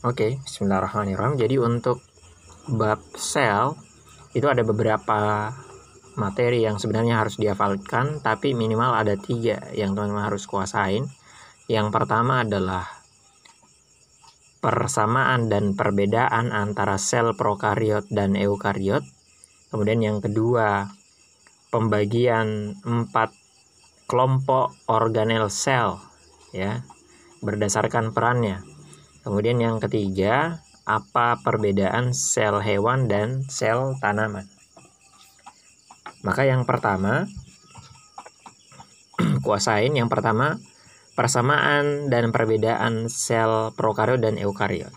Oke, bismillahirrahmanirrahim. Jadi untuk bab sel itu ada beberapa materi yang sebenarnya harus dihafalkan, tapi minimal ada tiga yang teman-teman harus kuasain. Yang pertama adalah persamaan dan perbedaan antara sel prokariot dan eukariot. Kemudian yang kedua, pembagian empat kelompok organel sel ya berdasarkan perannya. Kemudian yang ketiga, apa perbedaan sel hewan dan sel tanaman? Maka yang pertama, kuasain yang pertama persamaan dan perbedaan sel prokariot dan eukariot.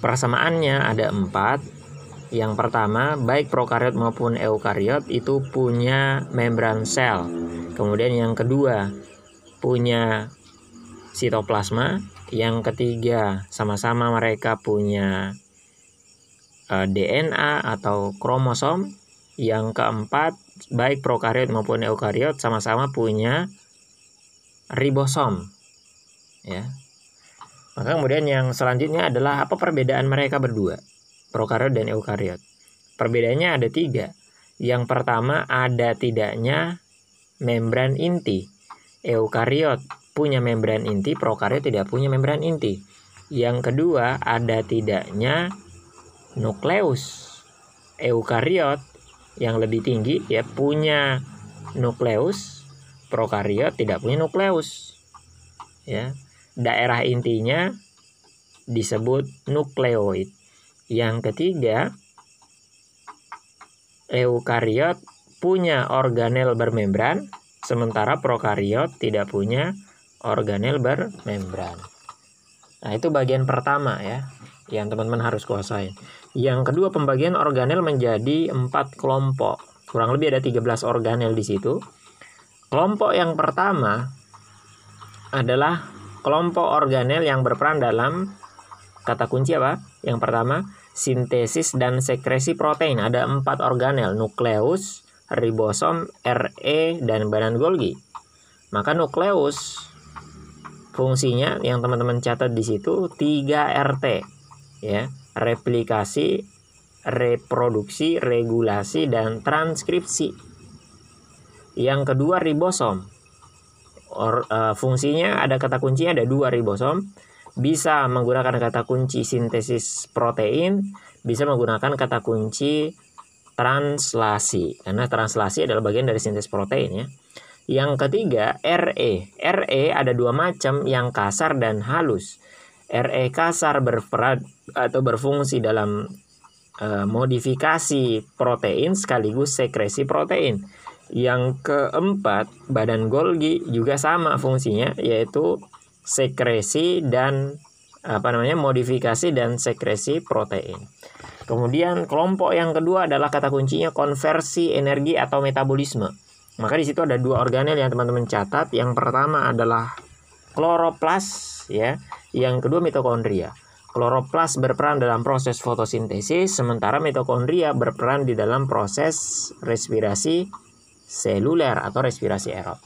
Persamaannya ada empat. Yang pertama, baik prokariot maupun eukariot itu punya membran sel. Kemudian yang kedua, punya sitoplasma yang ketiga, sama-sama mereka punya uh, eh, DNA atau kromosom. Yang keempat, baik prokariot maupun eukariot sama-sama punya ribosom. Ya. Maka kemudian yang selanjutnya adalah apa perbedaan mereka berdua, prokariot dan eukariot. Perbedaannya ada tiga. Yang pertama ada tidaknya membran inti. Eukariot punya membran inti, prokariot tidak punya membran inti. Yang kedua, ada tidaknya nukleus. Eukariot yang lebih tinggi ya punya nukleus, prokariot tidak punya nukleus. Ya. Daerah intinya disebut nukleoid. Yang ketiga, eukariot punya organel bermembran, sementara prokariot tidak punya organel bermembran. Nah, itu bagian pertama ya, yang teman-teman harus kuasai. Yang kedua, pembagian organel menjadi empat kelompok. Kurang lebih ada 13 organel di situ. Kelompok yang pertama adalah kelompok organel yang berperan dalam kata kunci apa? Yang pertama, sintesis dan sekresi protein. Ada empat organel, nukleus, ribosom, RE, dan badan Golgi. Maka nukleus fungsinya yang teman-teman catat di situ 3RT ya. Replikasi reproduksi regulasi dan transkripsi. Yang kedua ribosom. Or, uh, fungsinya ada kata kuncinya ada dua ribosom. Bisa menggunakan kata kunci sintesis protein bisa menggunakan kata kunci translasi. Karena translasi adalah bagian dari sintesis protein ya yang ketiga, RE. RE ada dua macam, yang kasar dan halus. RE kasar berperan atau berfungsi dalam e, modifikasi protein sekaligus sekresi protein. Yang keempat, badan Golgi juga sama fungsinya yaitu sekresi dan apa namanya modifikasi dan sekresi protein. Kemudian kelompok yang kedua adalah kata kuncinya konversi energi atau metabolisme. Maka di situ ada dua organel yang teman-teman catat. Yang pertama adalah kloroplas ya, yang kedua mitokondria. Kloroplas berperan dalam proses fotosintesis, sementara mitokondria berperan di dalam proses respirasi seluler atau respirasi aerob.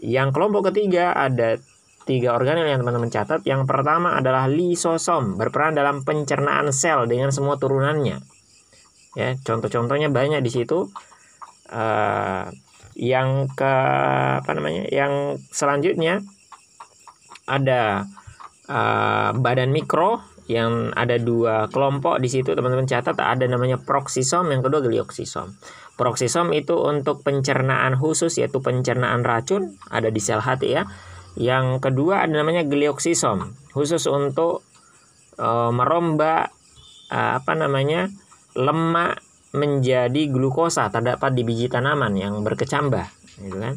Yang kelompok ketiga ada tiga organel yang teman-teman catat. Yang pertama adalah lisosom, berperan dalam pencernaan sel dengan semua turunannya. Ya, contoh-contohnya banyak di situ. Uh, yang ke apa namanya yang selanjutnya ada uh, badan mikro yang ada dua kelompok di situ teman-teman catat ada namanya proksisom yang kedua glioksisom proksisom itu untuk pencernaan khusus yaitu pencernaan racun ada di sel hati ya. Yang kedua ada namanya glioksisom khusus untuk uh, merombak uh, apa namanya lemak menjadi glukosa terdapat di biji tanaman yang berkecambah gitu kan.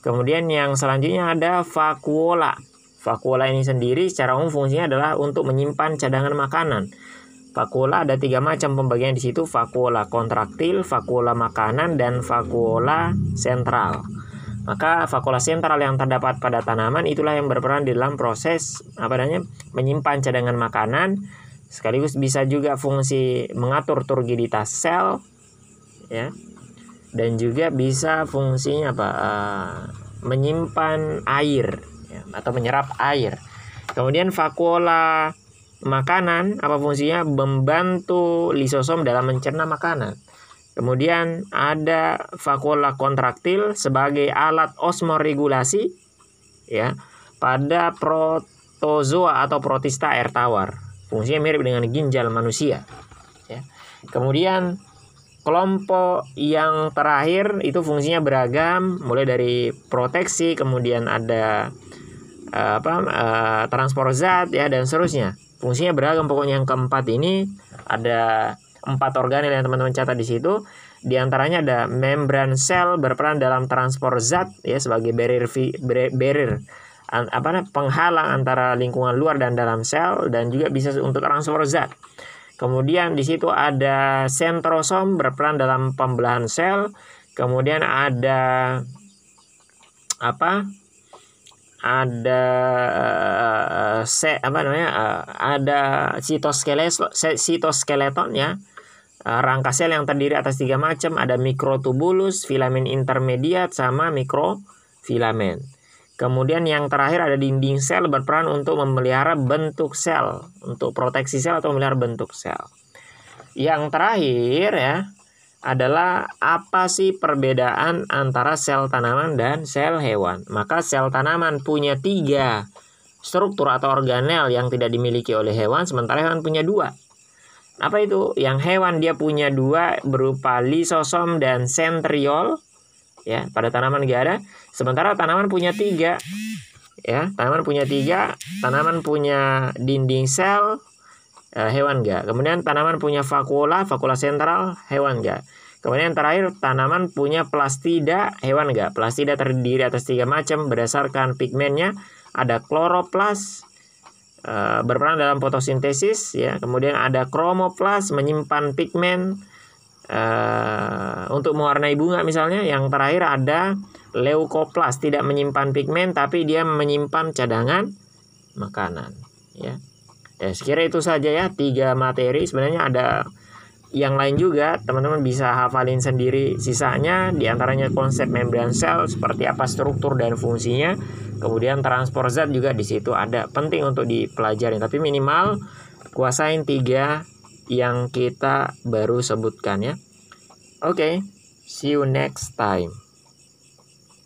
Kemudian yang selanjutnya ada vakuola. Vakuola ini sendiri secara umum fungsinya adalah untuk menyimpan cadangan makanan. Vakuola ada tiga macam pembagian di situ, vakuola kontraktil, vakuola makanan, dan vakuola sentral. Maka vakuola sentral yang terdapat pada tanaman itulah yang berperan di dalam proses apa namanya menyimpan cadangan makanan, sekaligus bisa juga fungsi mengatur turgiditas sel ya dan juga bisa fungsinya apa uh, menyimpan air ya, atau menyerap air kemudian vakuola makanan apa fungsinya membantu lisosom dalam mencerna makanan. Kemudian ada vakula kontraktil sebagai alat osmoregulasi ya pada protozoa atau protista air tawar. Fungsinya mirip dengan ginjal manusia. Ya. Kemudian kelompok yang terakhir itu fungsinya beragam, mulai dari proteksi, kemudian ada uh, apa uh, transport zat ya dan seterusnya. Fungsinya beragam pokoknya yang keempat ini ada empat organel yang teman-teman catat di situ. Di antaranya ada membran sel berperan dalam transport zat ya sebagai barrier barrier apa penghalang antara lingkungan luar dan dalam sel dan juga bisa untuk transport zat. Kemudian di situ ada sentrosom berperan dalam pembelahan sel. Kemudian ada apa? ada uh, se apa namanya uh, ada sitoskeleton sitoskeleton ya uh, rangka sel yang terdiri atas tiga macam ada mikrotubulus filamen intermediat sama mikrofilamen kemudian yang terakhir ada dinding sel berperan untuk memelihara bentuk sel untuk proteksi sel atau memelihara bentuk sel yang terakhir ya adalah apa sih perbedaan antara sel tanaman dan sel hewan. Maka sel tanaman punya tiga struktur atau organel yang tidak dimiliki oleh hewan, sementara hewan punya dua. Apa itu? Yang hewan dia punya dua berupa lisosom dan sentriol. Ya, pada tanaman gak ada. Sementara tanaman punya tiga. Ya, tanaman punya tiga. Tanaman punya dinding sel, uh, hewan enggak. Kemudian tanaman punya vakula, vakula sentral, hewan enggak. Kemudian terakhir tanaman punya plastida, hewan enggak. Plastida terdiri atas tiga macam berdasarkan pigmennya. Ada kloroplas uh, berperan dalam fotosintesis, ya. Kemudian ada kromoplas menyimpan pigmen uh, untuk mewarnai bunga misalnya. Yang terakhir ada leukoplas tidak menyimpan pigmen tapi dia menyimpan cadangan makanan, ya. Ya, sekira itu saja ya, tiga materi. Sebenarnya ada yang lain juga, teman-teman bisa hafalin sendiri sisanya, di antaranya konsep membran sel, seperti apa struktur dan fungsinya. Kemudian transport zat juga di situ ada, penting untuk dipelajari. Tapi minimal kuasain tiga yang kita baru sebutkan ya. Oke, okay, see you next time.